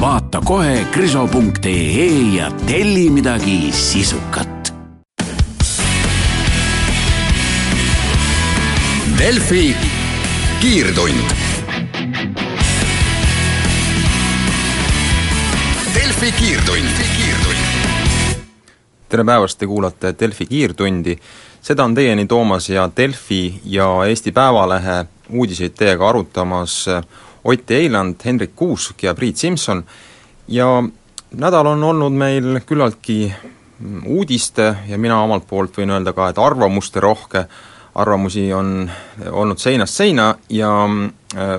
Vaata kohe kriso.ee ja telli midagi sisukat. Delfi kiirtund. Delfi kiirtund. tere päevast, te kuulate Delfi kiirtundi. seda on teieni toomas ja Delfi ja Eesti Päevalehe uudiseid teiega arutamas Ott Eiland, Hendrik Kuusk ja Priit Simson. Ja nädal on olnud meil küllaltki uudiste ja mina omalt poolt võin öelda ka, et arvamuste rohke. Arvamusi on olnud seinast seina ja äh,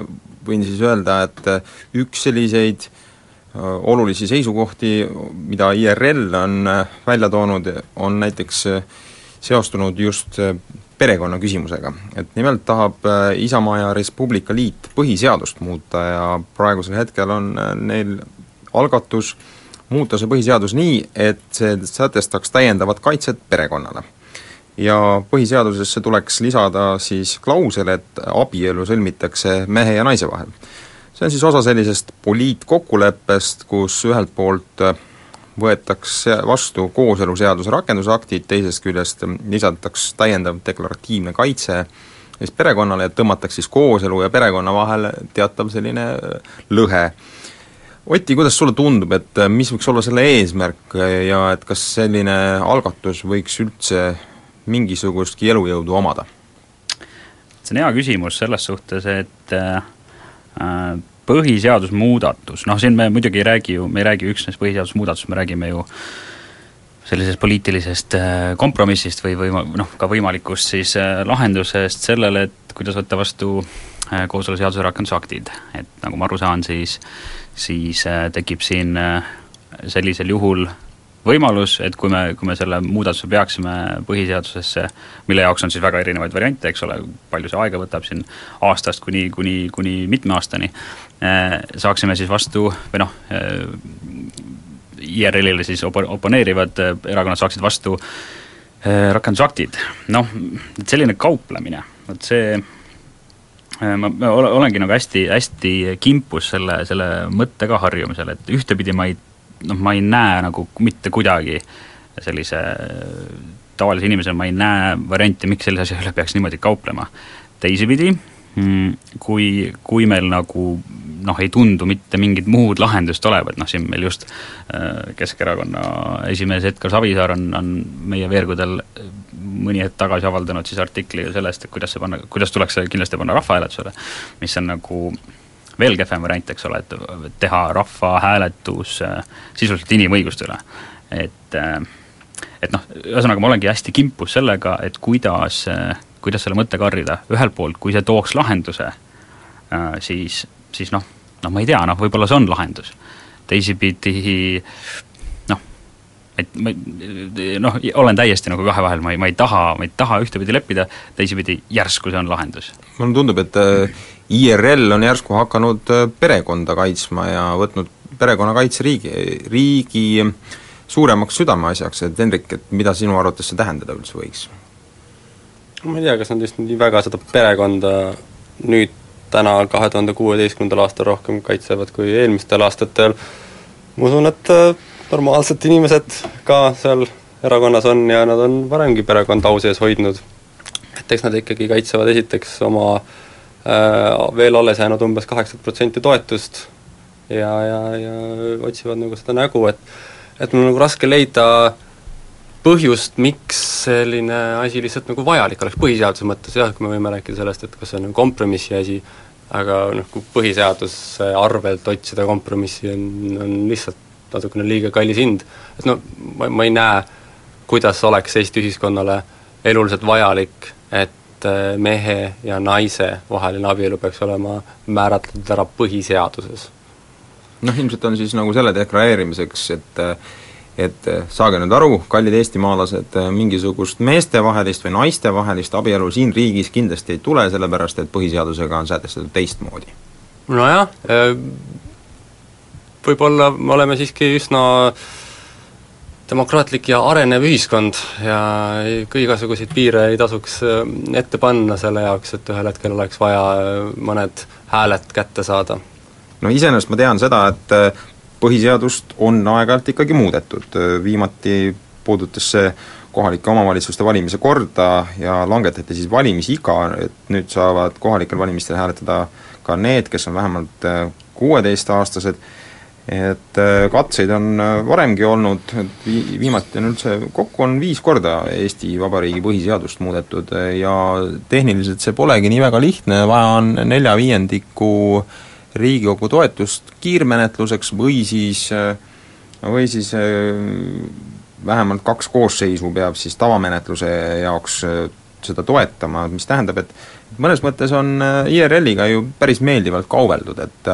võin siis öelda, et äh, üks selliseid äh, olulisi seisukohti, mida IRL on välja toonud, on näiteks seostunud just perekonna küsimusega. et nimelt tahab Isamaa ja Res Publica liit põhiseadust muuta ja praegusel hetkel on neil algatus muuta see põhiseadus nii, et see sätestaks täiendavat kaitset perekonnale ja põhiseadusesse tuleks lisada siis klausel, et abielu sõlmitakse mehe ja naise vahel. see on siis osa sellisest poliitkokkuleppest, kus ühelt poolt võetakse vastu kooseluseaduse rakendusaktid, teisest küljest lisataks täiendav deklaratiivne kaitse siis perekonnale ja tõmmatakse siis kooselu ja perekonna vahel teatav selline lõhe. Oti, kuidas sulle tundub, et mis võiks olla selle eesmärk ja et kas selline algatus võiks üldse mingisugustki elujõudu omada? see on hea küsimus selles suhtes, et äh, põhiseadusmuudatus, noh siin me muidugi ei räägi ju, me ei räägi üksnes põhiseadusmuudatusest, me räägime ju sellisest poliitilisest äh, kompromissist või, või noh, ka võimalikust siis äh, lahendusest sellele, et kuidas võtta vastu äh, kooseluseaduse rakendusaktid, et nagu ma aru saan, siis siis tekib siin sellisel juhul võimalus, et kui me, kui me selle muudatuse peaksime põhiseadusesse, mille jaoks on siis väga erinevaid variante, eks ole, palju see aega võtab siin aastast kuni, kuni, kuni mitme aastani, eh, saaksime siis vastu või noh, eh, IRL-ile siis opo-, oponeerivad eh, erakonnad saaksid vastu rakendusaktid, noh, selline kauplemine, vot see ma, ma olengi nagu hästi, hästi kimpus selle, selle mõttega harjumisel, et ühtepidi ma ei noh, ma ei näe nagu mitte kuidagi sellise tavalise inimesena ma ei näe varianti, miks sellise asja üle peaks niimoodi kauplema. teisipidi, mm, kui, kui meil nagu noh, ei tundu mitte mingit muud lahendust olevat, noh siin meil just äh, Keskerakonna esimees Edgar Savisaar on, on meie veergudel mõni hetk tagasi avaldanud siis artikli sellest, et kuidas see panna, kuidas tuleks see kindlasti panna rahvahääletusele, mis on nagu veel kehvem variant, eks ole, et teha rahvahääletus äh, sisuliselt inimõiguste üle. et, äh, et noh, ühesõnaga ma olengi hästi kimpus sellega, et kuidas, äh, kuidas selle mõttega harjuda, ühelt poolt, kui see tooks lahenduse, siis, siis noh, noh ma ei tea, noh võib-olla see on lahendus. teisipidi et ma noh, olen täiesti nagu kahe vahel, ma ei, ma ei taha, ma ei taha ühtepidi leppida, teisipidi järsku see on lahendus. mulle tundub, et IRL on järsku hakanud äh, perekonda kaitsma ja võtnud perekonnakaitse riigi, riigi suuremaks südameasjaks, et Hendrik, et mida sinu arvates see tähendada üldse võiks? ma ei tea, kas nad just nii väga seda perekonda nüüd täna, kahe tuhande kuueteistkümnendal aastal rohkem kaitsevad kui eelmistel aastatel, ma usun, et äh, normaalsed inimesed ka seal erakonnas on ja nad on varemgi perekonda au sees hoidnud. et eks nad ikkagi kaitsevad esiteks oma äh, veel alles jäänud umbes kaheksat protsenti toetust ja, ja, ja otsivad nagu seda nägu, et et mul on nagu raske leida põhjust, miks selline asi lihtsalt nagu vajalik oleks põhiseaduse mõttes, jah, kui me võime rääkida sellest, et kas see on nagu kompromissi asi, aga noh, kui põhiseaduse arvelt otsida kompromissi on, on lihtsalt natukene liiga kallis hind, et no ma, ma ei näe, kuidas oleks Eesti ühiskonnale eluliselt vajalik, et äh, mehe ja naise vaheline abielu peaks olema määratletud ära põhiseaduses. noh, ilmselt on siis nagu selle deklareerimiseks, et et saage nüüd aru, kallid eestimaalased, mingisugust meestevahelist või naistevahelist abielu siin riigis kindlasti ei tule, sellepärast et põhiseadusega on sätestatud teistmoodi. nojah, võib-olla me oleme siiski üsna demokraatlik ja arenev ühiskond ja igasuguseid piire ei tasuks ette panna selle jaoks, et ühel hetkel oleks vaja mõned hääled kätte saada. no iseenesest ma tean seda, et põhiseadust on aeg-ajalt ikkagi muudetud, viimati puudutas see kohalike omavalitsuste valimise korda ja langetati siis valimisiga, et nüüd saavad kohalikel valimistel hääletada ka need, kes on vähemalt kuueteistaastased, et katseid on varemgi olnud, et vi-, viimati on üldse, kokku on viis korda Eesti Vabariigi põhiseadust muudetud ja tehniliselt see polegi nii väga lihtne, vaja on nelja viiendiku Riigikogu toetust kiirmenetluseks või siis, või siis vähemalt kaks koosseisu peab siis tavamenetluse jaoks seda toetama, mis tähendab, et mõnes mõttes on IRL-iga ju päris meeldivalt kaubeldud, et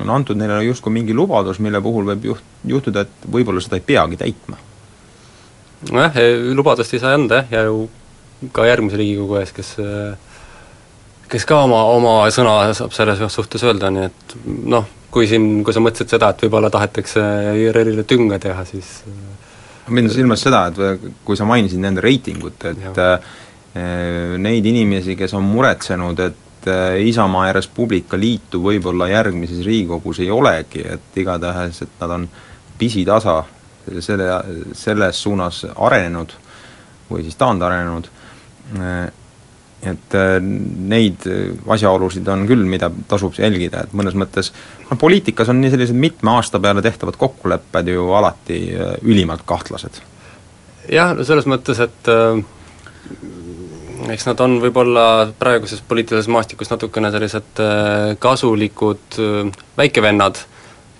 on antud neile justkui mingi lubadus, mille puhul võib juht, juhtuda, et võib-olla seda ei peagi täitma. nojah, lubadust ei saa anda jah, ja ju ka järgmise Riigikogu ees, kes kes ka oma, oma sõna saab selles suhtes öelda, nii et noh, kui siin, kui sa mõtlesid seda, et võib-olla tahetakse IRL-ile tünga teha, siis ma pidan silmas seda, et kui sa mainisid nende reitingut, et ja. neid inimesi, kes on muretsenud, et Isamaa ja Res Publica liitu võib-olla järgmises Riigikogus ei olegi, et igatahes, et nad on pisitasa selle, selles suunas arenenud või siis taandarenenud, et neid asjaolusid on küll, mida tasub jälgida, et mõnes mõttes noh, poliitikas on nii sellised mitme aasta peale tehtavad kokkulepped ju alati ülimalt kahtlased. jah, no selles mõttes, et äh, eks nad on võib-olla praeguses poliitilises maastikus natukene sellised äh, kasulikud äh, väikevennad,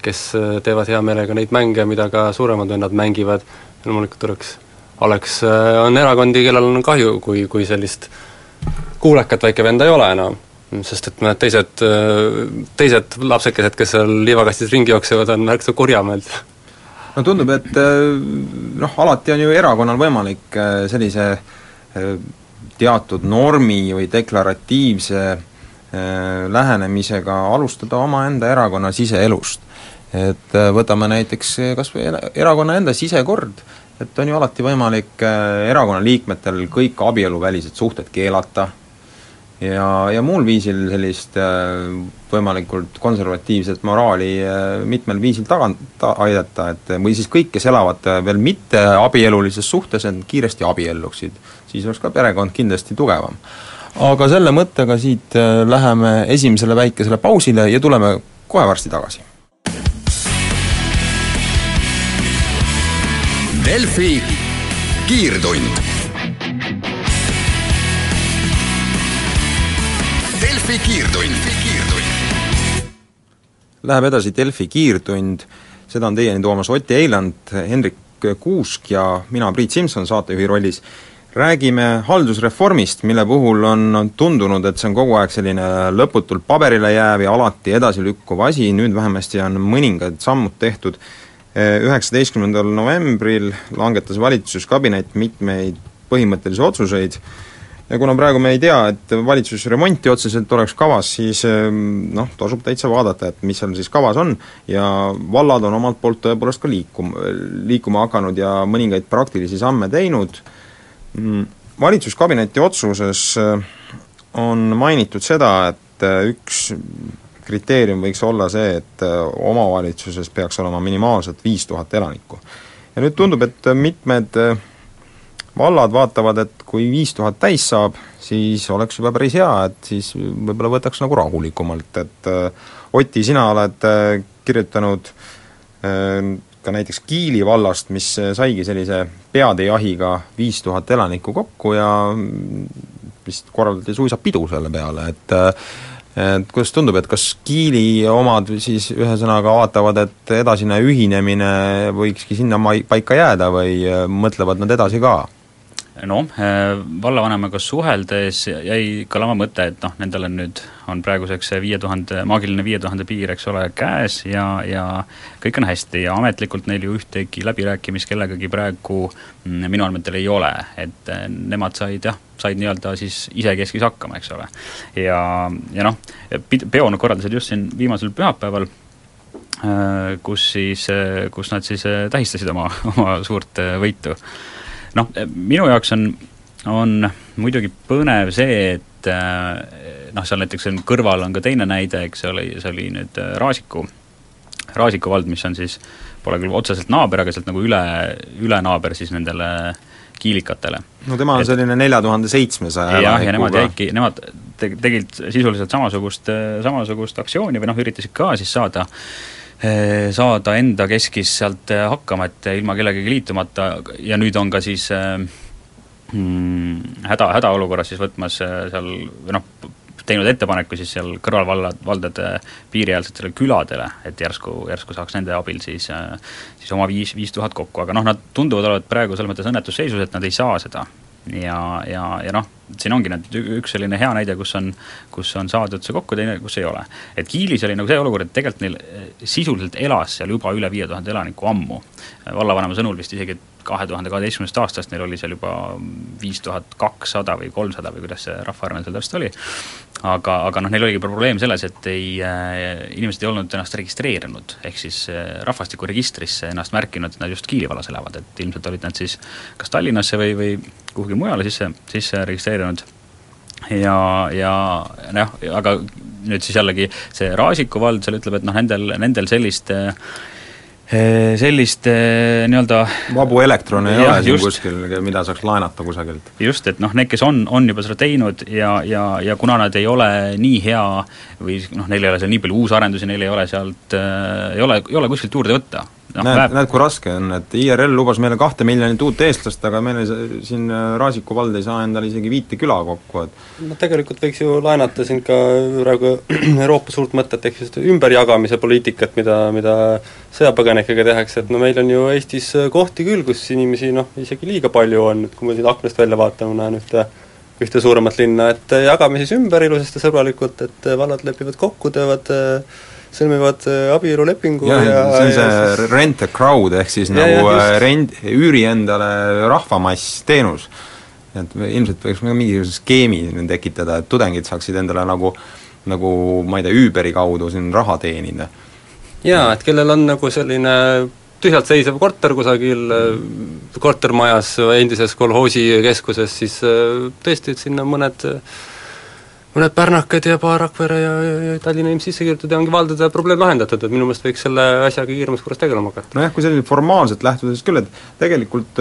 kes äh, teevad hea meelega neid mänge, mida ka suuremad vennad mängivad, loomulikult oleks, oleks, on erakondi, kellel on kahju, kui, kui sellist kuulekat väikevenda ei ole enam sest et mõned teised, teised lapsekesed, kes seal liivakastis ringi jooksevad, on märksa kurjamad. no tundub, et noh, alati on ju erakonnal võimalik sellise teatud normi või deklaratiivse lähenemisega alustada omaenda erakonna siseelust. et võtame näiteks kas või erakonna enda sisekord, et on ju alati võimalik erakonna liikmetel kõik abieluvälised suhted keelata ja, ja muul viisil sellist võimalikult konservatiivset moraali mitmel viisil tagant ta aidata, et või siis kõik, kes elavad veel mitte abielulises suhtes, et kiiresti abielluksid. Siis oleks ka perekond kindlasti tugevam. aga selle mõttega siit läheme esimesele väikesele pausile ja tuleme kohe varsti tagasi. Delfi kiirtund Delfi kiirtund. Läheb edasi Delfi kiirtund, seda on teieni toomas Ott Eiland, Hendrik Kuusk ja mina, Priit Simson, saatejuhi rollis. Räägime haldusreformist, mille puhul on tundunud, et see on kogu aeg selline lõputult paberile jääv ja alati edasilükkuv asi, nüüd vähemasti on mõningad sammud tehtud, üheksateistkümnendal novembril langetas valitsuskabinet mitmeid põhimõttelisi otsuseid, ja kuna praegu me ei tea, et valitsusremonti otseselt oleks kavas, siis noh, tasub täitsa vaadata, et mis seal siis kavas on ja vallad on omalt poolt tõepoolest ka liikum-, liikuma hakanud ja mõningaid praktilisi samme teinud, valitsuskabineti otsuses on mainitud seda, et üks kriteerium võiks olla see, et omavalitsuses peaks olema minimaalselt viis tuhat elanikku. ja nüüd tundub, et mitmed vallad vaatavad, et kui viis tuhat täis saab, siis oleks juba päris hea, et siis võib-olla võtaks nagu rahulikumalt, et äh, Oti, sina oled äh, kirjutanud äh, ka näiteks Kiili vallast, mis saigi sellise peadejahiga viis tuhat elanikku kokku ja vist korraldati suisa pidu selle peale, et et kuidas tundub, et kas Kiili omad siis ühesõnaga vaatavad, et edasine ühinemine võikski sinna mai-, paika jääda või mõtlevad nad edasi ka? Noh, vallavanemaga suheldes jäi kõlama mõte, et noh, nendel on nüüd, on praeguseks see viie tuhande, maagiline viie tuhande piir, eks ole, käes ja, ja kõik on hästi ja ametlikult neil ju ühtegi läbirääkimist kellegagi praegu mm, minu andmetel ei ole, et eh, nemad said jah, said nii-öelda siis isekeskis hakkama, eks ole. ja, ja noh, peo nad korraldasid just siin viimasel pühapäeval, eh, kus siis, kus nad siis tähistasid oma, oma suurt võitu noh, minu jaoks on, on muidugi põnev see, et eh, noh, seal näiteks on kõrval on ka teine näide, eks ole, see oli nüüd eh, Raasiku, Raasiku vald, mis on siis, pole küll otseselt naaber, aga sealt nagu üle, ülenaaber siis nendele kiilikatele. no tema on et, selline nelja tuhande seitsmesaja jah, ja nemad jäidki, nemad te-, tegid sisuliselt samasugust, samasugust aktsiooni või noh, üritasid ka siis saada äh, Eh, saada enda keskis sealt eh, hakkama, et ilma kellegagi liitumata. Ja nüüd on ka siis hmm, häda, hädaolukorras siis võtmas seal noh, teinud ettepaneku siis seal kõrvalvalla, valdade piiriäärsetele küladele, et järsku, järsku saaks nende abil siis siis oma viis, viis tuhat kokku, aga noh, nad tunduvad olevat praegu selles mõttes õnnetusseisus, et nad ei saa seda ja, ja, ja noh, siin ongi need, üks selline hea näide, kus on, kus on saadud see kokku, teine, kus ei ole. et Kiilis oli nagu see olukord, et tegelikult neil eh, sisuliselt elas seal juba üle viie tuhande elaniku ammu. vallavanema sõnul vist isegi kahe tuhande kaheteistkümnendast aastast neil oli seal juba viis tuhat kakssada või kolmsada või kuidas see rahvaarv seal täpselt oli, aga, aga noh, neil oligi probleem selles, et ei äh,, inimesed ei olnud ennast registreerinud, ehk siis äh, rahvastikuregistrisse ennast märkinud, et nad just Kiili vallas elavad, et ilmselt olid nad siis kas Tallinnasse või, või kuhugi mujale sisse, sisse registreerinud. Ja, ja noh, aga nüüd siis jällegi see Raasiku vald seal ütleb, et noh, nendel, nendel sellist äh, sellist eh, nii-öelda vabu elektrone ei jah, ole siin just, kuskil, mida saaks laenata kusagilt. just, et noh, need, kes on, on juba seda teinud ja, ja, ja kuna nad ei ole nii hea või noh, neil ei ole seal nii palju uusarendusi, neil ei ole sealt äh,, ei ole, ei ole kuskilt juurde võtta no, näed, näed, kui raske on, et IRL lubas meile kahte miljonit uut eestlast, aga meil siin äh, Raasiku vald ei saa endale isegi viite küla kokku, et no tegelikult võiks ju laenata siin ka praegu Euroopa suurt mõtet, ehk siis ümberjagamise poliitikat, mida, mida sõjapõgenikega tehakse, et no meil on ju Eestis kohti küll, kus inimesi noh, isegi liiga palju on, et kui ma siit aknast välja vaatan, ma näen ühte ühte suuremat linna, et jagame siis ümber ilusasti sõbralikult, et vallad lepivad kokku, teevad äh, sõlmivad äh, abielulepingu ja, ja see on see ja, rent a crowd, ehk siis ja, nagu ja, äh, rent, üüri endale rahvamass teenus. et ilmselt võiks mingisuguse skeemi tekitada, et tudengid saaksid endale nagu nagu ma ei tea, Uberi kaudu siin raha teenida. jaa, et kellel on nagu selline tühjalt seisev korter kusagil äh, kortermajas endises kolhoosi keskuses, siis tõesti, et sinna mõned mõned pärnakad ja paar Rakvere ja, ja, ja Tallinna inimesed sisse kirjutada ja ongi valdade probleem lahendatud, et minu meelest võiks selle asjaga kiiremas korras tegelema hakata. nojah, kui selline formaalselt lähtuda, siis küll, et tegelikult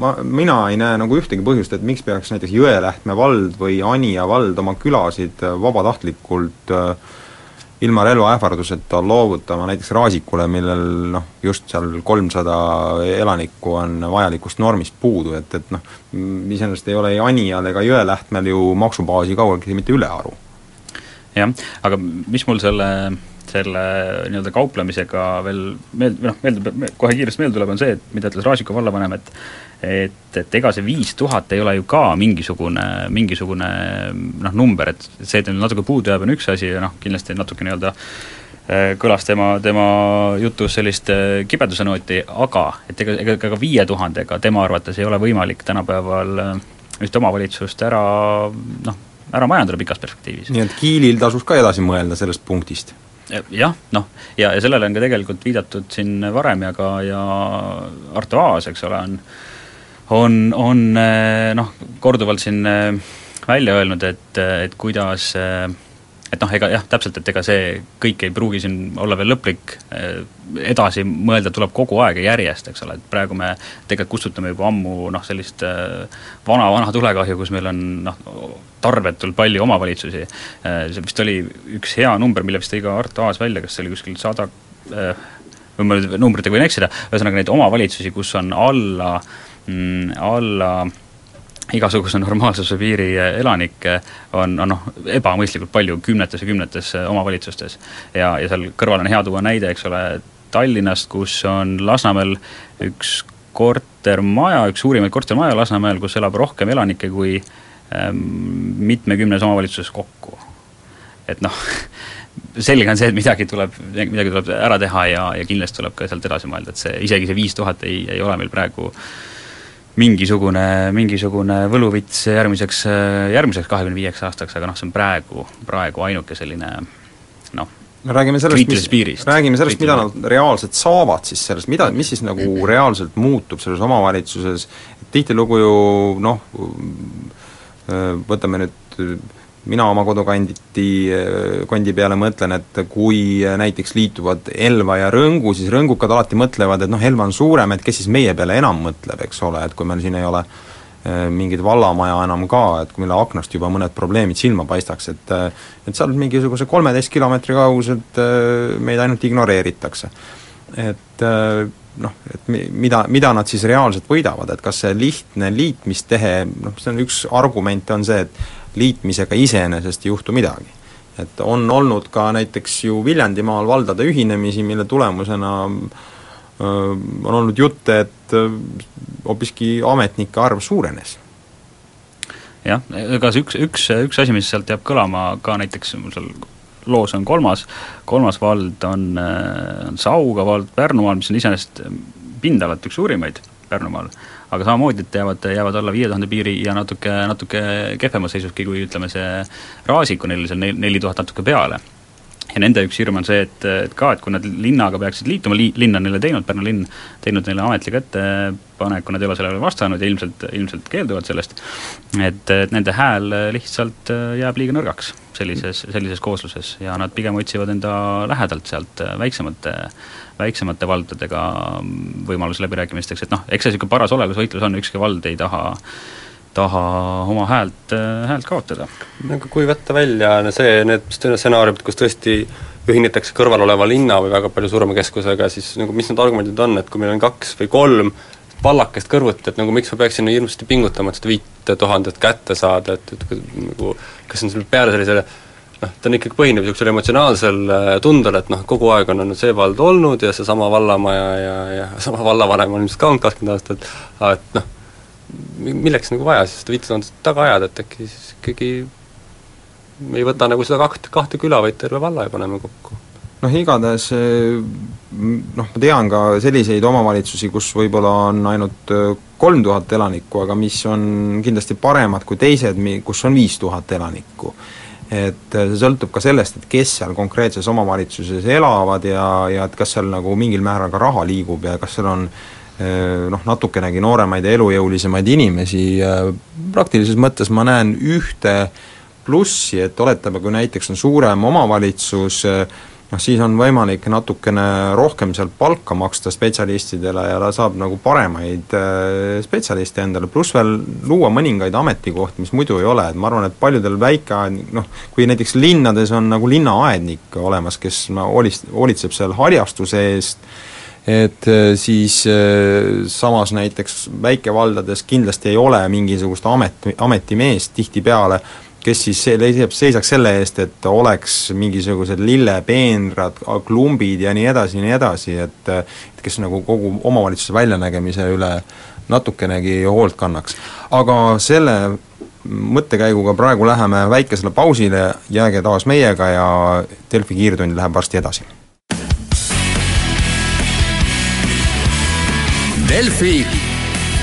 ma, mina ei näe nagu ühtegi põhjust, et miks peaks näiteks Jõelähtme vald või Anija vald oma külasid vabatahtlikult äh, ilma relvaähvarduseta loovutama näiteks Raasikule, millel noh, just seal kolmsada elanikku on vajalikust normist puudu, et, et noh, iseenesest ei ole ei Anijal ega Jõelähtmel ju maksubaasi kaugeltki mitte ülearu. jah, aga mis mul selle selle nii-öelda kauplemisega veel meeld-, noh, meeldib, kohe kiiresti meelde tuleb, on see, et mida ütles Raasiku vallavanem, et et, et ega see viis tuhat ei ole ju ka mingisugune, mingisugune noh, number, et see, et natuke puudu jääb, on üks asi ja noh, kindlasti natuke nii-öelda äh, kõlas tema, tema jutus sellist äh, kibeduse nooti, aga et ega, ega ka viie tuhandega tema arvates ei ole võimalik tänapäeval äh, ühte omavalitsust ära noh, ära majandada pikas perspektiivis. nii et Kiilil tasus ka edasi mõelda sellest punktist? jah, noh, ja, ja sellele on ka tegelikult viidatud siin varem ja ka, ja Arto Aas, eks ole, on on, on noh, korduvalt siin välja öelnud, et, et kuidas et noh, ega jah, täpselt, et ega see kõik ei pruugi siin olla veel lõplik, edasi mõelda tuleb kogu aeg ja järjest, eks ole, et praegu me tegelikult kustutame juba ammu noh, sellist vana-vana tulekahju, kus meil on noh, tarbetult palju omavalitsusi. see vist oli üks hea number, mille vist tõi ka Arto Aas välja, kas see oli kuskil sada või ma nüüd numbritega võin eksida, ühesõnaga neid omavalitsusi, kus on alla mm,, alla igasuguse normaalsuse piiri elanikke on, on noh, ebamõistlikult palju kümnetes ja kümnetes omavalitsustes. ja, ja seal kõrval on hea tuua näide, eks ole, Tallinnast, kus on Lasnamäel üks kortermaja, üks suurimaid kortermaja Lasnamäel, kus elab rohkem elanikke kui ähm, mitmekümnes omavalitsuses kokku. et noh, selge on see, et midagi tuleb, midagi tuleb ära teha ja, ja kindlasti tuleb ka sealt edasi mõelda, et see, isegi see viis tuhat ei, ei ole meil praegu mingisugune, mingisugune võluvits järgmiseks, järgmiseks kahekümne viieks aastaks, aga noh, see on praegu, praegu ainuke selline noh, me räägime sellest, mis, räägime sellest, mida nad reaalselt saavad siis sellest, mida, mis siis nagu reaalselt muutub selles omavalitsuses, tihtilugu ju noh, võtame nüüd mina oma kodukanditi, kondi peale mõtlen, et kui näiteks liituvad Elva ja Rõngu, siis rõngukad alati mõtlevad, et noh, Elva on suurem, et kes siis meie peale enam mõtleb, eks ole, et kui meil siin ei ole Äh, mingit vallamaja enam ka, et mille aknast juba mõned probleemid silma paistaks, et äh, et seal mingisuguse kolmeteist kilomeetri kauguselt meid ainult ignoreeritakse. et noh, et mida, mida nad siis reaalselt võidavad, et kas see lihtne liitmistehe, noh, see on üks argumente, on see, et liitmisega iseenesest ei juhtu midagi. et on olnud ka näiteks ju Viljandimaal valdade ühinemisi, mille tulemusena on olnud jutte, et hoopiski ametnike arv suurenes. jah, ega see üks, üks, üks asi, mis sealt jääb kõlama ka näiteks mul seal loos on kolmas, kolmas vald on, on Sauga vald Pärnumaal, mis on iseenesest pindalalt üks suurimaid Pärnumaal, aga samamoodi, et jäävad, jäävad alla viie tuhande piiri ja natuke, natuke kehvemas seisuski, kui ütleme, see Raasik on neil seal neli tuhat natuke peale ja nende üks hirm on see, et, et ka, et kui nad linnaga peaksid liituma, li-, linn on neile teinud, Pärnu linn teinud neile ametliku ettepaneku, nad ei ole sellele vastanud ja ilmselt, ilmselt keelduvad sellest, et, et nende hääl lihtsalt jääb liiga nõrgaks sellises, sellises koosluses ja nad pigem otsivad enda lähedalt sealt väiksemate väiksemate valdadega võimalusi läbirääkimisteks, et noh, eks see niisugune paras olelusvõitlus on, ükski vald ei taha taha oma häält, häält kaotada. aga kui võtta välja see, need stsenaariumid, kus tõesti ühinetakse kõrval oleva linna või väga palju suurema keskusega, siis nagu mis need argumendid on, et kui meil on kaks või kolm pallakest kõrvuti, et nagu miks ma peaksin hirmsasti pingutama, et seda viite tuhandet kätte saada, et, et nagu kas see on selle peale sellisele noh, ta on ikkagi, põhineb niisugusel emotsionaalsel äh, tundel, et noh, kogu aeg on olnud see vald olnud ja seesama vallamaja ja, ja sama vallavanem on ilmselt ka olnud kakskümmend aastat, et noh, milleks nagu vaja siis seda viitetuhandet taga ajada, et äkki siis ikkagi ei võta nagu seda kahte, kahte küla, vaid terve valla ja paneme kokku? noh, igatahes noh, ma tean ka selliseid omavalitsusi, kus võib-olla on ainult kolm tuhat elanikku, aga mis on kindlasti paremad kui teised, kus on viis tuhat elanikku. et see sõltub ka sellest, et kes seal konkreetses omavalitsuses elavad ja, ja et kas seal nagu mingil määral ka raha liigub ja kas seal on Äh, noh, natukenegi nooremaid ja elujõulisemaid inimesi, praktilises mõttes ma näen ühte plussi, et oletame, kui näiteks on suurem omavalitsus, noh siis on võimalik natukene rohkem sealt palka maksta spetsialistidele ja ta saab nagu paremaid äh, spetsialiste endale, pluss veel luua mõningaid ametikohti, mis muidu ei ole, et ma arvan, et paljudel väikeaed-, noh, kui näiteks linnades on nagu linnaaednik olemas, kes hoolist-, hoolitseb seal harjastuse eest, et äh, siis äh, samas näiteks väikevaldades kindlasti ei ole mingisugust amet, ametimeest tihtipeale, kes siis seisab, seisaks selle eest, et oleks mingisugused lillepeenrad, klumbid ja nii edasi ja nii edasi, et et kes nagu kogu omavalitsuse väljanägemise üle natukenegi hoolt kannaks. aga selle mõttekäiguga praegu läheme väikesele pausile, jääge taas meiega ja Delfi kiirtund läheb varsti edasi Delfi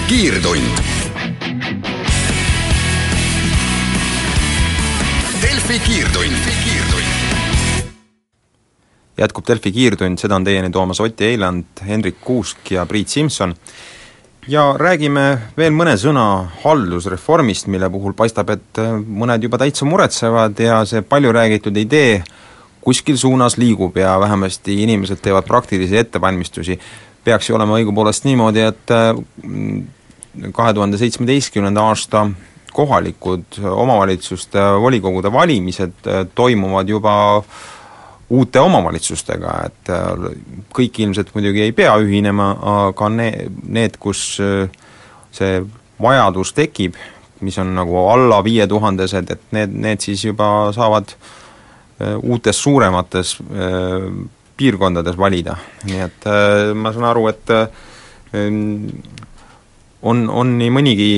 kiirtund. Delfi kiirtund, kiirtund. jätkub Delfi kiirtund, seda on teieni toomas Oti Eiland, Hendrik Kuusk ja Priit Simson ja räägime veel mõne sõna haldusreformist, mille puhul paistab, et mõned juba täitsa muretsevad ja see palju räägitud idee kuskil suunas liigub ja vähemasti inimesed teevad praktilisi ettevalmistusi peaks ju olema õigupoolest niimoodi, et äh, kahe tuhande seitsmeteistkümnenda aasta kohalikud omavalitsuste volikogude valimised äh, toimuvad juba uute omavalitsustega, et äh, kõik ilmselt muidugi ei pea ühinema, aga ne-, need, kus see vajadus tekib, mis on nagu alla viietuhandesed, et need, need siis juba saavad uutes suuremates piirkondades valida, nii et äh, ma saan aru, et äh, on, on nii mõnigi,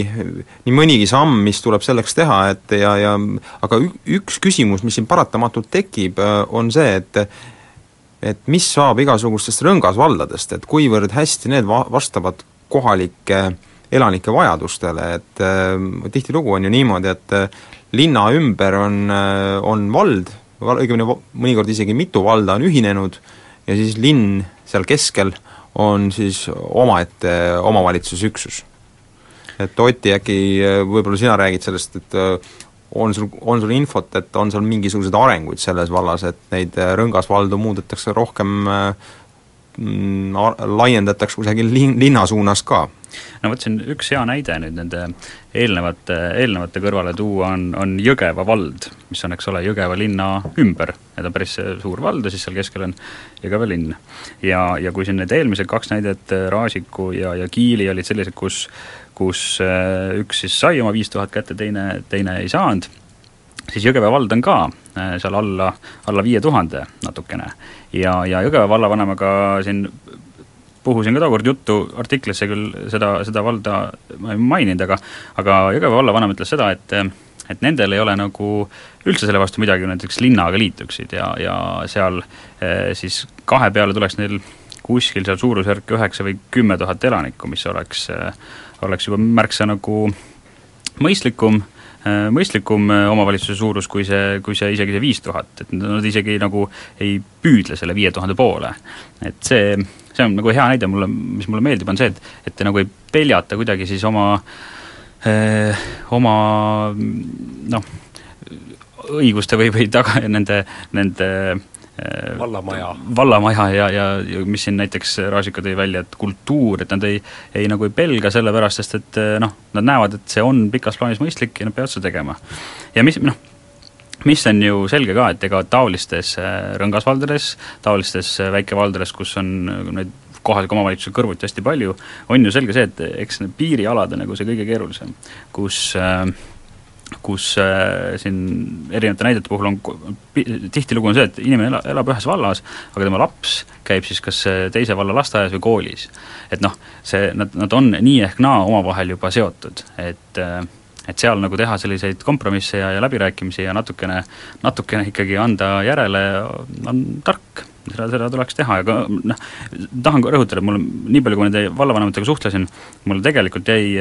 nii mõnigi samm, mis tuleb selleks teha, et ja, ja aga üks küsimus, mis siin paratamatult tekib, on see, et et mis saab igasugustest rõngasvaldadest, et kuivõrd hästi need va-, vastavad kohalike elanike vajadustele, et äh, tihtilugu on ju niimoodi, et äh, linna ümber on äh,, on vald, õigemini mõnikord isegi mitu valda on ühinenud ja siis linn seal keskel on siis omaette omavalitsusüksus et Oti, äkki äh, võib-olla sina räägid sellest, et äh, on sul, on sul infot, et on seal mingisuguseid arenguid selles vallas, et neid äh, rõngasvaldu muudetakse rohkem mm, laiendatakse kusagil lin-, linna suunas ka? No vot, siin üks hea näide nüüd nende eelnevate, eelnevate kõrvale tuua on, on Jõgeva vald, mis on, eks ole, Jõgeva linna ümber, need on päris suur vald ja siis seal keskel on Jõgeva linn. ja, ja kui siin need eelmised kaks näidet, Raasiku ja, ja Kiili olid sellised, kus kus äh, üks siis sai oma viis tuhat kätte, teine, teine ei saanud, siis Jõgeva vald on ka äh, seal alla, alla viie tuhande natukene. ja, ja Jõgeva vallavanemaga siin puhusin ka tookord juttu artiklisse küll, seda, seda valda ma ei maininud, aga aga Jõgeva vallavanem ütles seda, et et nendel ei ole nagu üldse selle vastu midagi, näiteks linnaga liituksid ja, ja seal eh, siis kahe peale tuleks neil kuskil seal suurusjärk üheksa või kümme tuhat elanikku, mis oleks eh, oleks juba märksa nagu mõistlikum, äh, mõistlikum omavalitsuse suurus kui see, kui see isegi see viis tuhat, et nad isegi nagu ei püüdle selle viie tuhande poole. et see, see on nagu hea näide mulle, mis mulle meeldib, on see, et, et te nagu ei peljata kuidagi siis oma öö, äh, oma noh, õiguste või, või taga, nende, nende Äh, vallamaja. vallamaja ja, ja, ja mis siin näiteks Raasika tõi välja, et kultuur, et nad ei, ei nagu ei pelga selle pärast, sest et äh, noh, nad näevad, et see on pikas plaanis mõistlik ja nad peavad seda tegema. ja mis noh, mis on ju selge ka, et ega taolistes äh, rõngasvaldades, taolistes väikevaldades, kus on neid kohaliku omavalitsuse kõrvuti hästi palju, on ju selge see, et eks need piirialad on nagu see kõige keerulisem, kus äh, kus äh, siin erinevate näidete puhul on, tihtilugu on see, et inimene ela, elab ühes vallas, aga tema laps käib siis kas äh, teise valla lasteaias või koolis. et noh, see, nad, nad on nii ehk naa omavahel juba seotud, et äh, et seal nagu teha selliseid kompromisse ja, ja läbirääkimisi ja natukene, natukene ikkagi anda järele, on tark. Seda, seda tuleks teha, aga noh, tahan ka rõhutada, et mul nii palju, kui nende vallavanematega suhtlesin, mulle tegelikult jäi,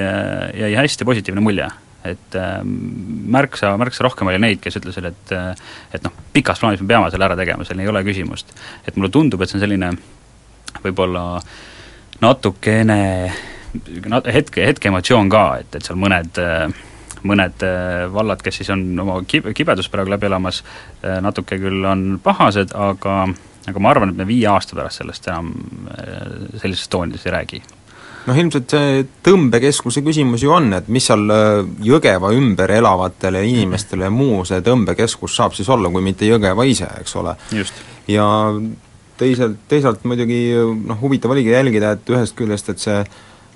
jäi hästi positiivne mulje. Et äh, märksa, märksa rohkem oli neid, kes ütlesid, et et noh, pikas plaanis me peame selle ära tegema, seal ei ole küsimust. et mulle tundub, et see on selline võib-olla natukene nat-, hetke, hetke emotsioon ka, et, et seal mõned äh, mõned vallad, kes siis on oma kib-, kibedust praegu läbi elamas, natuke küll on pahased, aga aga ma arvan, et me viie aasta pärast sellest enam sellises toonides ei räägi noh, ilmselt see tõmbekeskuse küsimus ju on, et mis seal äh, Jõgeva ümber elavatele inimestele ja muu see tõmbekeskus saab siis olla, kui mitte Jõgeva ise, eks ole. ja teiselt, teisalt muidugi noh, huvitav oligi jälgida, et ühest küljest, et see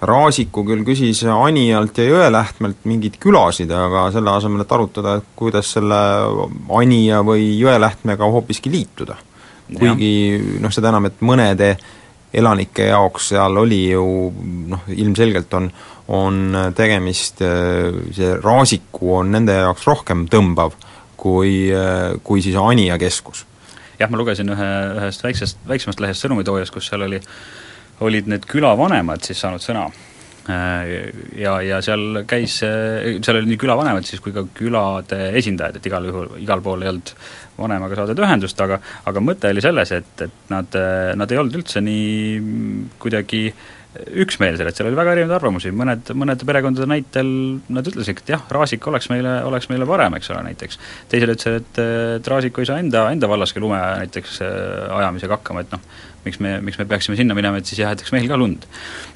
Raasiku küll küsis Anijalt ja Jõelähtmelt mingeid külasid, aga selle asemel, et arutada, et kuidas selle Anija või Jõelähtmega hoopiski liituda. kuigi noh, seda enam, et mõnede elanike jaoks seal oli ju noh, ilmselgelt on, on tegemist, see Raasiku on nende jaoks rohkem tõmbav kui, kui siis Anija keskus. jah, ma lugesin ühe, ühest väiksest, väiksemast lehest Sõnumitoojast, kus seal oli, olid need külavanemad siis saanud sõna. Ja, ja seal käis, seal oli nii külavanemad siis kui ka külade esindajad, et igal juhul, igal pool ei olnud vanemaga saadud ühendust, aga aga mõte oli selles, et, et nad, nad ei olnud üldse nii kuidagi üksmeelsed, et seal oli väga erinevaid arvamusi, mõned, mõnede perekondade näitel nad ütlesid, et jah, Raasik oleks meile, oleks meile parem, eks ole, näiteks. teised ütlesid, et, et Raasik ei saa enda, enda vallaski lume näiteks äh, ajamisega hakkama, et noh, miks me, miks me peaksime sinna minema, et siis jah, jätaks meil ka lund.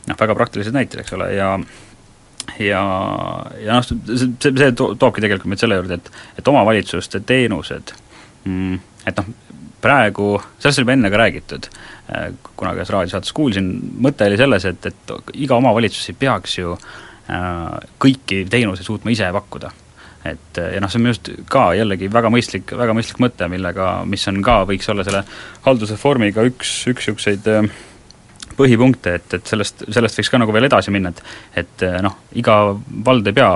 noh, väga praktilised näited, eks ole, ja ja, ja noh, see, see toobki tegelikult meid selle juurde, et et omavalitsuste teenused mm,, et noh, praegu, sellest juba enne ka räägitud, äh, kunagi ühes raadiosaates kuulsin, mõte oli selles, et, et iga omavalitsus ei peaks ju äh, kõiki teenuseid suutma ise pakkuda. et ja noh, see on minu arust ka jällegi väga mõistlik, väga mõistlik mõte, millega, mis on ka, võiks olla selle haldusreformiga üks, üks niisuguseid äh, põhipunkte, et, et sellest, sellest võiks ka nagu veel edasi minna, et et noh, iga vald ei pea,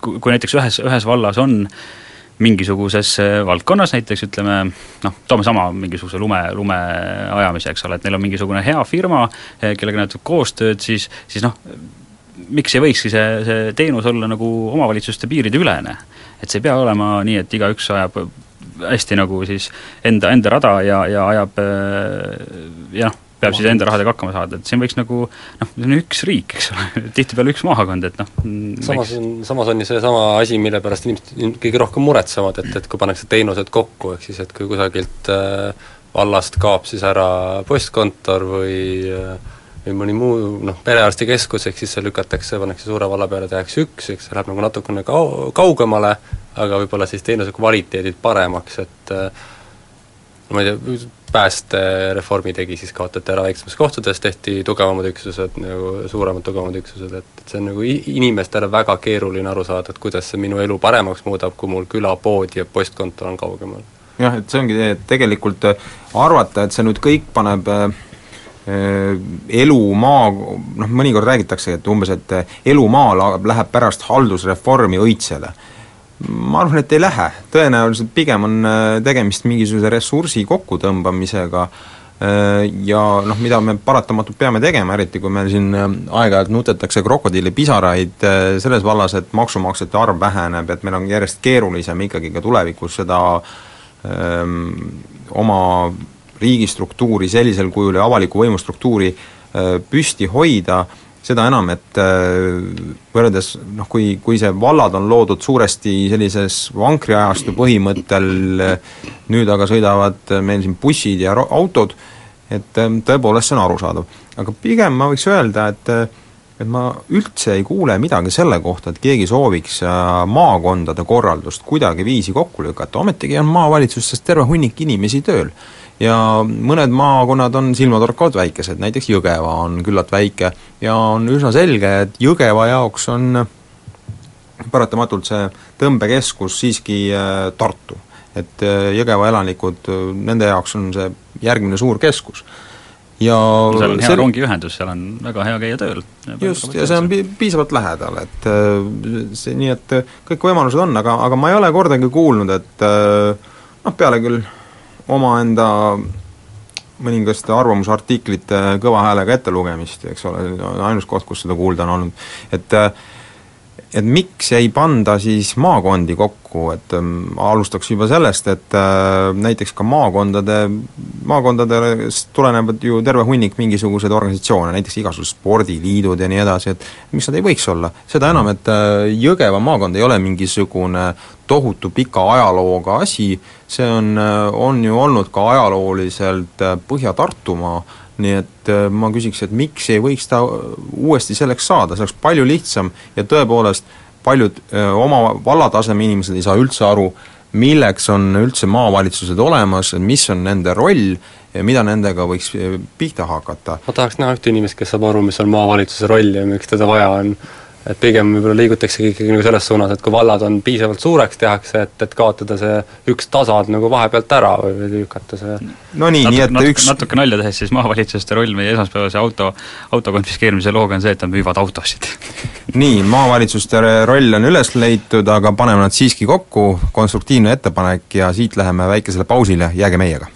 kui näiteks ühes, ühes vallas on mingisuguses valdkonnas näiteks ütleme noh, toome sama mingisuguse lume, lume ajamise, eks ole, et neil on mingisugune hea firma, kellega nad koostööd, siis, siis noh, miks ei võikski see, see teenus olla nagu omavalitsuste piiride ülene? et see ei pea olema nii, et igaüks ajab hästi nagu siis enda, enda rada ja, ja ajab ja noh, peab siis enda rahadega hakkama saada, et siin võiks nagu noh, see on üks riik, eks ole, tihtipeale üks maakond, et noh samas on, samas on ju seesama asi, mille pärast inimesed kõige rohkem muretsevad, et, et kui pannakse teenused kokku, ehk siis et kui kusagilt äh, vallast kaob siis ära postkontor või äh, või mõni muu noh, perearstikeskus, ehk siis see lükatakse, pannakse suure valla peale, tehakse üks, eks see läheb nagu natukene kau-, kaugemale, aga võib-olla siis teenuse kvaliteedid paremaks, et äh, no ma ei tea, päästereformi tegi, siis kaotati ära väiksemates kohtades, tehti tugevamad üksused, nagu suuremad, tugevamad üksused, et, et see on nagu inimestele väga keeruline aru saada, et kuidas see minu elu paremaks muudab, kui mul külapood ja postkontor on kaugemal. jah, et see ongi tegelikult arvata, et see nüüd kõik paneb äh, Äh, elu maa, noh mõnikord räägitakse, et umbes, et elu maal läheb pärast haldusreformi õitsele. Ma arvan, et ei lähe, tõenäoliselt pigem on äh, tegemist mingisuguse ressursi kokkutõmbamisega äh, ja noh, mida me paratamatult peame tegema, eriti kui meil siin aeg-ajalt nutetakse krokodillipisaraid selles vallas, et maksumaksjate arv väheneb, et meil on järjest keerulisem ikkagi ka tulevikus seda öö, ähm, oma riigistruktuuri sellisel kujul ja avaliku võimu struktuuri äh, püsti hoida, seda enam, et äh, võrreldes noh, kui, kui see vallad on loodud suuresti sellises vankriajastu põhimõttel, nüüd aga sõidavad meil siin bussid ja autod, et äh, tõepoolest see on arusaadav. aga pigem ma võiks öelda, et et ma üldse ei kuule midagi selle kohta, et keegi sooviks maakondade korraldust kuidagiviisi kokku lükata, ometigi on maavalitsustes terve hunnik inimesi tööl ja mõned maakonnad on silmatorkavalt väikesed, näiteks Jõgeva on küllalt väike ja on üsna selge, et Jõgeva jaoks on paratamatult see tõmbekeskus siiski äh, Tartu. et äh, Jõgeva elanikud, äh, nende jaoks on see järgmine suur keskus ja seal on hea sel... rongiühendus, seal on väga hea käia tööl. just, ja see on pi-, piisavalt lähedal, et see, nii et kõik võimalused on, aga, aga ma ei ole kordagi kuulnud, et noh, peale küll omaenda mõningaste arvamusartiklite kõva häälega ettelugemist, eks ole, ainus koht, kus seda kuulda on olnud, et et miks ei panda siis maakondi kokku, et ähm, alustaks juba sellest, et äh, näiteks ka maakondade, maakondadest tulenevad ju terve hunnik mingisuguseid organisatsioone, näiteks igasugused spordiliidud ja nii edasi, et miks nad ei võiks olla, seda enam, et äh, Jõgeva maakond ei ole mingisugune tohutu pika ajalooga asi, see on, on ju olnud ka ajalooliselt äh, Põhja-Tartumaa, nii et äh, ma küsiks, et miks ei võiks ta uuesti selleks saada, see oleks palju lihtsam ja tõepoolest paljud öö, äh, oma vallataseme inimesed ei saa üldse aru, milleks on üldse maavalitsused olemas, mis on nende roll ja mida nendega võiks pihta hakata. ma tahaks näha ühte inimest, kes saab aru, mis on maavalitsuse roll ja miks teda vaja on et pigem võib-olla liigutaksegi ikkagi nagu selles suunas, et kui vallad on piisavalt suureks, tehakse, et, et kaotada see üks tasand nagu vahepealt ära või, või lükata see no nii, nii et natuke, üks natuke nalja tehes siis maavalitsuste roll meie esmaspäevase auto, auto konfiskeerimise looga on see, et nad müüvad autosid. Nii, maavalitsuste roll on üles leitud, aga paneme nad siiski kokku, konstruktiivne ettepanek ja siit läheme väikesele pausile, jääge meiega.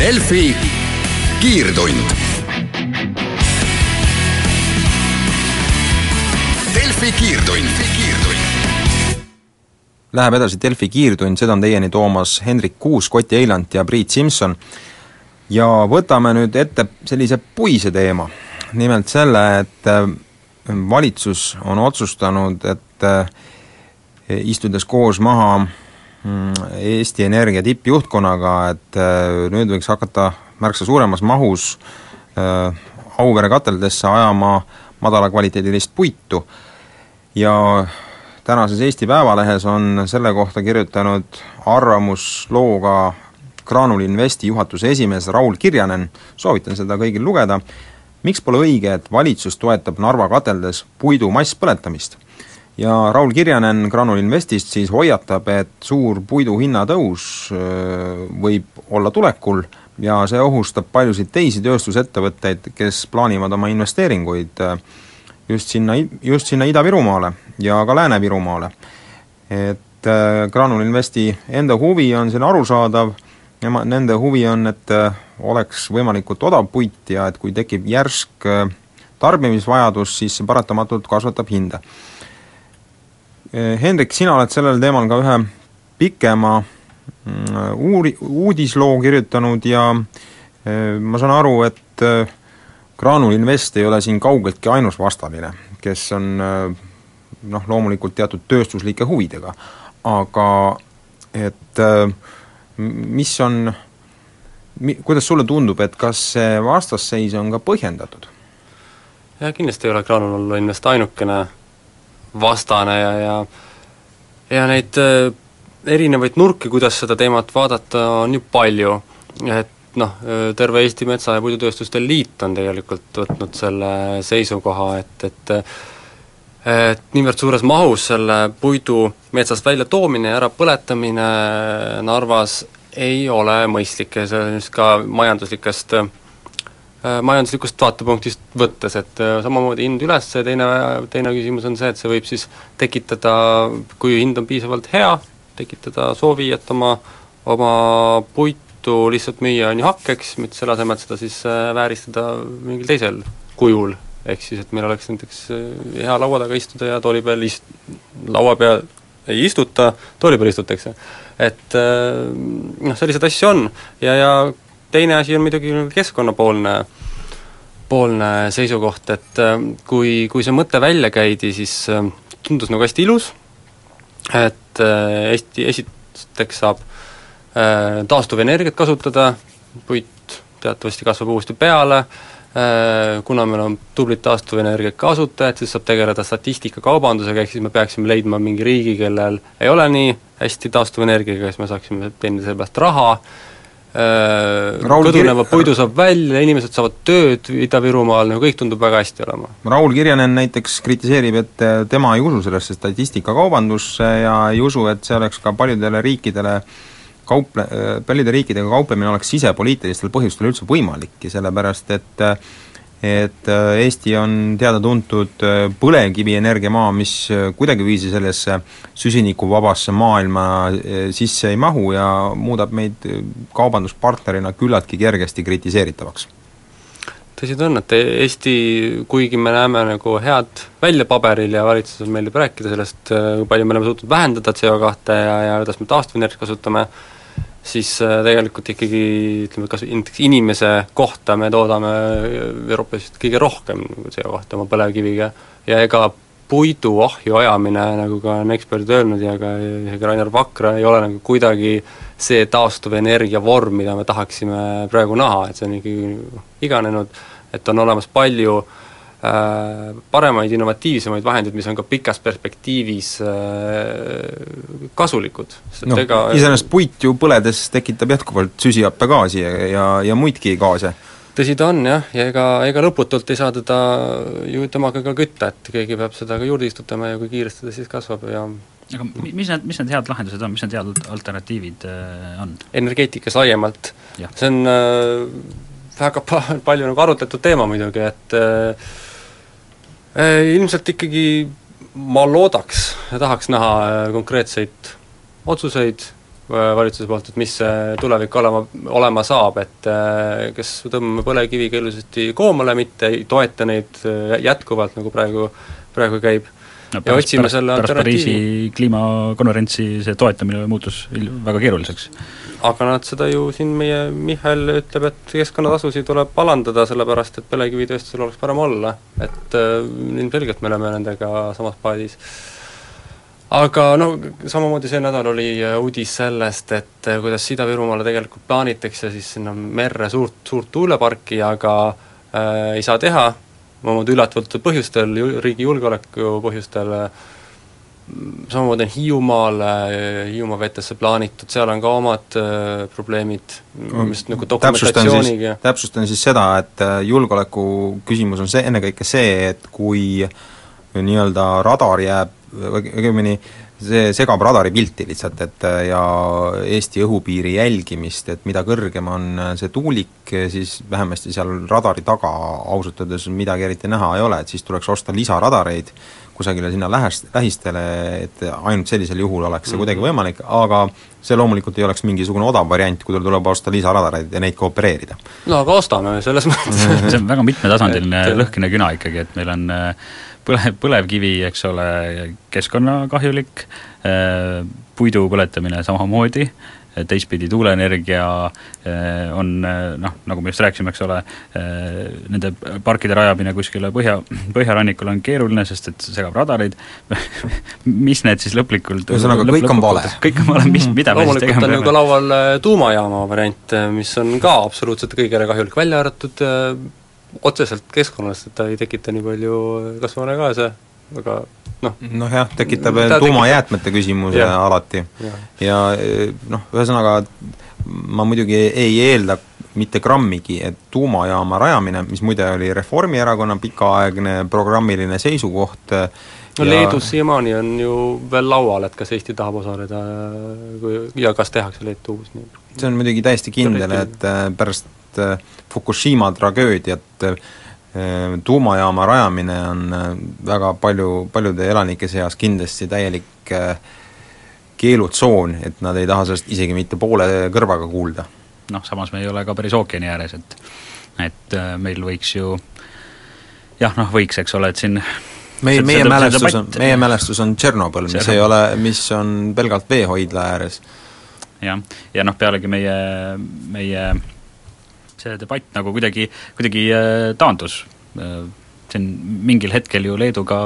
Delfi kiirtund Delfi kiirtund. Läheb edasi Delfi kiirtund, seda on teieni toomas Hendrik Kuus, Koti Eilant ja Priit Simson. ja võtame nüüd ette sellise puise teema, nimelt selle, et äh, valitsus on otsustanud, et äh, istudes koos maha mm, Eesti Energia tippjuhtkonnaga, et äh, nüüd võiks hakata märksa suuremas mahus Auvere kateldesse ajama madalakvaliteedilist puitu ja tänases Eesti Päevalehes on selle kohta kirjutanud arvamuslooga Graanul Investi juhatuse esimees Raul Kirjanen, soovitan seda kõigil lugeda, miks pole õige, et valitsus toetab Narva kateldes puidu masspõletamist? ja Raul Kirjanen Granul Investist siis hoiatab, et suur puidu hinnatõus võib olla tulekul ja see ohustab paljusid teisi tööstusettevõtteid, kes plaanivad oma investeeringuid just sinna, just sinna Ida-Virumaale ja ka Lääne-Virumaale. et Granul Investi enda huvi on siin arusaadav, nema, nende huvi on, et oleks võimalikult odav puit ja et kui tekib järsk tarbimisvajadus, siis see paratamatult kasvatab hinda Hendrik, sina oled sellel teemal ka ühe pikema mm, uuri-, uudisloo kirjutanud ja ma saan aru, et Graanul Invest ei ole siin kaugeltki ainus vastaline, kes on noh, loomulikult teatud tööstuslike huvidega, aga et mis on, kuidas sulle tundub, et kas see vastasseis on ka põhjendatud? jah, kindlasti ei ole Graanul Invest ainukene vastane ja, ja ja neid äh, erinevaid nurki, kuidas seda teemat vaadata, on ju palju, et noh, terve Eesti Metsa- ja Puidutööstuste Liit on tegelikult võtnud selle seisukoha, et, et et niivõrd suures mahus selle puidu metsast väljatoomine ja ärapõletamine Narvas ei ole mõistlik ja see on just ka majanduslikest majanduslikust vaatepunktist võttes, et samamoodi hind üles, teine, teine küsimus on see, et see võib siis tekitada, kui hind on piisavalt hea, tekitada soovi, et oma, oma puitu lihtsalt müüa on ju hakkeks, mitte selle asemel, seda siis äh, vääristada mingil teisel kujul, ehk siis et meil oleks näiteks hea laua taga istuda ja tooli peal ist-, laua peal ei istuta, tooli peal istutakse. et noh, selliseid asju on. Ja, ja teine asi on muidugi keskkonnapoolne poolne seisukoht, et äh, kui, kui see mõte välja käidi, siis äh, tundus nagu hästi ilus, et äh, Eesti esiteks saab taastuvenergiat kasutada, puit teatavasti kasvab uuesti peale, kuna meil on tublid taastuvenergia kasutajad, siis saab tegeleda statistikakaubandusega, ehk siis me peaksime leidma mingi riigi, kellel ei ole nii hästi taastuvenergiaga, siis me saaksime teenida selle pealt raha, Äh, kõduneva puidu saab välja, inimesed saavad tööd Ida-Virumaal, nagu kõik tundub väga hästi olema. Raul Kirjanen näiteks kritiseerib, et tema ei usu sellesse statistikakaubandusse ja ei usu, et see oleks ka paljudele riikidele kauple-, paljude riikidega kauplemine oleks sisepoliitilistel põhjustel üldse võimalik ja sellepärast, et et äh, Eesti on teada-tuntud äh, põlevkivienergiamaa, mis äh, kuidagiviisi sellesse süsinikuvabasse maailma sisse ei mahu ja muudab meid kaubanduspartnerina küllaltki kergesti kritiseeritavaks. Tõsi ta on, et Eesti, kuigi me näeme nagu head välja paberil ja valitsuses meeldib rääkida sellest, kui palju me oleme suutnud vähendada CO2 ja, ja kuidas me taastuvenergiat kasutame, siis äh, tegelikult ikkagi ütleme, kas näiteks inimese kohta me toodame Euroopas kõige rohkem nagu CO2 oma põlevkiviga. Ja ega puidu ahju ajamine, nagu ka on eksperdid öelnud ja ka isegi Rainer Vakra, ei ole nagu kuidagi see taastuvenergia vorm, mida me tahaksime praegu näha, et see on ikkagi iganenud, et on olemas palju äh, Äh, paremaid, innovatiivsemaid vahendeid, mis on ka pikas perspektiivis äh, kasulikud. noh ega..., iseenesest puit ju põledes tekitab jätkuvalt süsihappegaasi ja, ja, ja muidki gaase. tõsi ta on jah, ja ega, ega lõputult ei saa teda ju temaga ka kütta, et keegi peab seda ka juurde istutama ja kui kiiresti ta siis kasvab ja aga mis need, mis need head lahendused on, mis need head alternatiivid äh, on? energeetikas laiemalt, see on äh, väga pa-, palju nagu arutletud teema muidugi, et äh, Äh, ilmselt ikkagi ma loodaks ja tahaks näha äh, konkreetseid otsuseid äh, valitsuse poolt, et mis see tulevik olema, olema saab, et kas tõmbame põlevkiviga ilusasti koomale, mitte ei toeta neid jätkuvalt, nagu praegu, praegu käib no, ja otsime pärast, selle pärast Pariisi kliimakonverentsi see toetamine muutus väga keeruliseks. aga nad seda ju siin, meie Michal ütleb, et keskkonnatasusid tuleb alandada, sellepärast et põlevkivitööstusel oleks parem olla, et äh, ilmselgelt me oleme nendega samas paadis. aga no samamoodi see nädal oli äh, uudis sellest, et äh, kuidas Ida-Virumaale tegelikult plaanitakse siis sinna merre suurt, suurt tuuleparki, aga äh, ei saa teha, omamoodi üllatavatel põhjustel, riigi julgeoleku põhjustel, samamoodi on Hiiumaal, Hiiumaa vetesse plaanitud, seal on ka omad äh, probleemid, mis nagu dokumentatsiooniga. täpsustan siis seda, et äh, julgeoleku küsimus on see, ennekõike see, et kui nii-öelda radar jääb õigemini see segab radaripilti lihtsalt, et ja Eesti õhupiiri jälgimist, et mida kõrgem on see tuulik, siis vähemasti seal radari taga ausalt öeldes midagi eriti näha ei ole, et siis tuleks osta lisaradareid kusagile sinna lähest-, lähistele, et ainult sellisel juhul oleks see kuidagi võimalik, aga see loomulikult ei oleks mingisugune odav variant, kui tuleb osta lisaradareid ja neid ka opereerida. no aga ostame selles mõttes. See on väga mitmetasandiline lõhkine küna ikkagi, et meil on äh, põle, põlevkivi, eks ole, keskkonnakahjulik, äh, puidu põletamine samamoodi, teistpidi tuuleenergia eh, on noh, nagu me just rääkisime, eks ole, nende parkide rajamine kuskile põhja, põhjarannikule on keeruline, sest et segab radareid mis need siis lõplikult ühesõnaga lõp, kõik on vale? kõik on vale, mis, mida me siis tegema peame? loomulikult on ju ka laual tuumajaama variant, mis on ka absoluutselt kõigile kahjulik, välja arvatud otseselt keskkonnast, et ta ei tekita nii palju kasvuhoonegaase, aga noh noh jah, tekitab tuumajäätmete küsimuse ja. alati. ja noh, ühesõnaga ma muidugi ei eelda mitte grammigi, et tuumajaama rajamine, mis muide oli Reformierakonna pikaaegne programmiline seisukoht, no ja... Leedus siiamaani on ju veel laual, et kas Eesti tahab osaleda kui, ja kas tehakse Leetu uus nii see on muidugi täiesti kindel, et pärast äh, Fukushima tragöödiat Ehm, tuumajaama rajamine on äh, väga palju, paljude elanike seas kindlasti täielik äh, keelutsoon, et nad ei taha sellest isegi mitte poole kõrvaga kuulda. noh, samas me ei ole ka päris ookeani ääres, et et äh, meil võiks ju jah, noh võiks, eks ole, et siin meie, meie mälestus on, meie mälestus on Tšernobõl, mis ei ole, mis on pelgalt veehoidla ääres. jah, ja noh, pealegi meie, meie see debatt nagu kuidagi, kuidagi äh, taandus. Äh, siin mingil hetkel ju Leeduga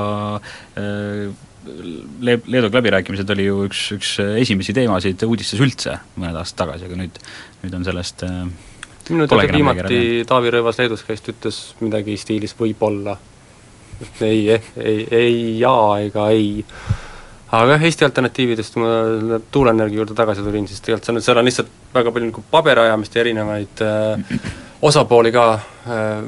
äh, Le-, Leeduga läbirääkimised oli ju üks, üks esimesi teemasid uudistes üldse mõned aastad tagasi, aga nüüd, nüüd on sellest minu teada viimati Taavi Rõivas Leedus käis, ta ütles midagi stiilis võib-olla. ei, ei, ei jaa ega ei aga jah, Eesti alternatiividest, kui ma tuuleenergia juurde tagasi tulin, siis tegelikult seal on, seal on lihtsalt väga palju nagu paberajamist ja erinevaid äh, osapooli ka äh,,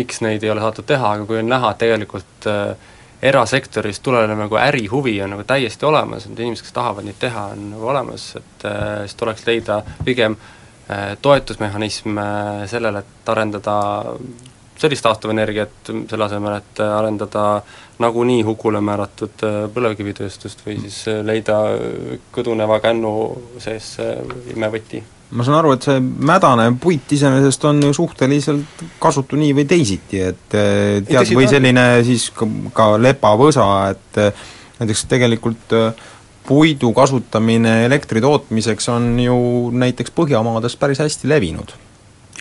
miks neid ei ole saadud teha, aga kui on näha, et tegelikult äh, erasektoris tulenev nagu ärihuvi on nagu täiesti olemas, need inimesed, kes tahavad neid teha, on nagu olemas, et äh, siis tuleks leida pigem äh, toetusmehhanism äh, sellele, et arendada sellist taastuvenergiat, selle asemel, et arendada nagunii hukule määratud äh, põlevkivitööstust või siis äh, leida kõduneva kännu sees imevõti. ma saan aru, et see mädane puit iseenesest on ju suhteliselt kasutu nii või teisiti, et äh, tead, või selline siis ka, ka lepavõsa, et näiteks tegelikult puidu kasutamine elektri tootmiseks on ju näiteks Põhjamaades päris hästi levinud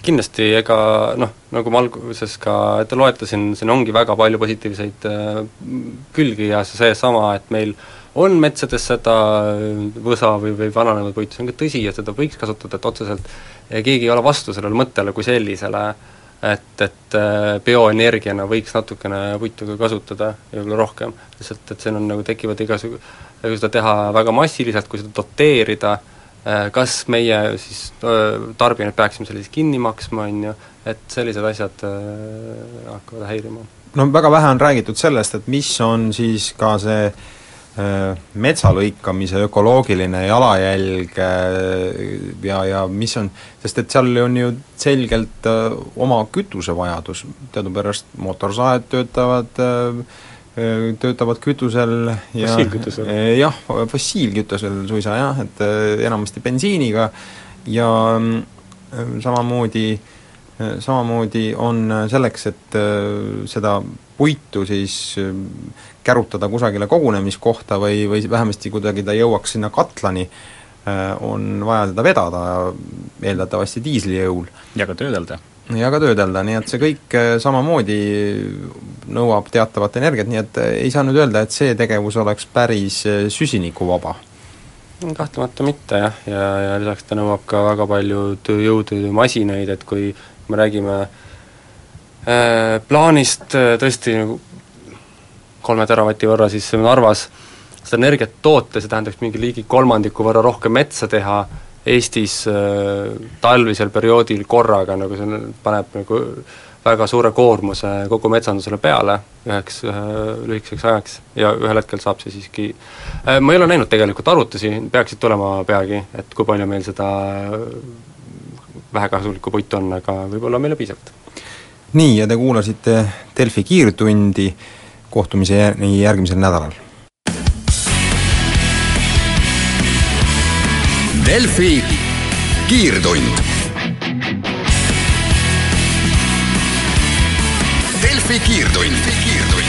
kindlasti ega noh, nagu ma alguses ka ette loetlesin, siin ongi väga palju positiivseid äh, külgi ja seesama, et meil on metsades seda võsa või, või vananevat puitu, see on ka tõsi ja seda võiks kasutada, et otseselt keegi ei ole vastu sellele mõttele kui sellisele, et, et äh, bioenergiana võiks natukene puitu ka kasutada ja võib-olla rohkem, lihtsalt et siin on nagu tekivad igasugu, kui seda teha väga massiliselt, kui seda doteerida, Äh, kas meie siis äh, tarbijad peaksime selle siis kinni maksma, on ju, et sellised asjad äh, hakkavad häirima. no väga vähe on räägitud sellest, et mis on siis ka see metsa lõikamise ökoloogiline jalajälg ja, ja mis on, sest et seal on ju selgelt oma kütusevajadus, teadupärast mootorsaed töötavad äh, töötavad kütusel ja fossiilkütusel? jah, fossiilkütusel suisa jah, et enamasti bensiiniga ja samamoodi, samamoodi on selleks, et seda puitu siis kärutada kusagile kogunemiskohta või, või vähemasti kuidagi ta jõuaks sinna katlani, on vaja teda vedada, eeldatavasti diisli jõul. ja ka töödelda ja ka töödelda, nii et see kõik äh, samamoodi nõuab teatavat energiat, nii et äh, ei saa nüüd öelda, et see tegevus oleks päris äh, süsinikuvaba. kahtlemata mitte jah, ja, ja lisaks ta nõuab ka väga palju tööjõudu masinaid, et kui me räägime äh, plaanist tõesti nagu kolme teravati võrra, siis Narvas seda energiat toota, see tähendaks mingi ligi kolmandiku võrra rohkem metsa teha, Eestis äh, talvisel perioodil korraga nagu see paneb nagu väga suure koormuse kogu metsandusele peale üheks ühe lühikeseks ajaks ja ühel hetkel saab see siiski äh, ma ei ole näinud tegelikult arvutusi, peaksid tulema peagi, et kui palju meil seda vähekasulikku puitu on, aga võib-olla meile piisavalt. nii, ja te kuulasite Delfi kiirtundi, kohtumiseni järgmisel nädalal. Delfi kiirtund. Delfi kiirtund, kiirtund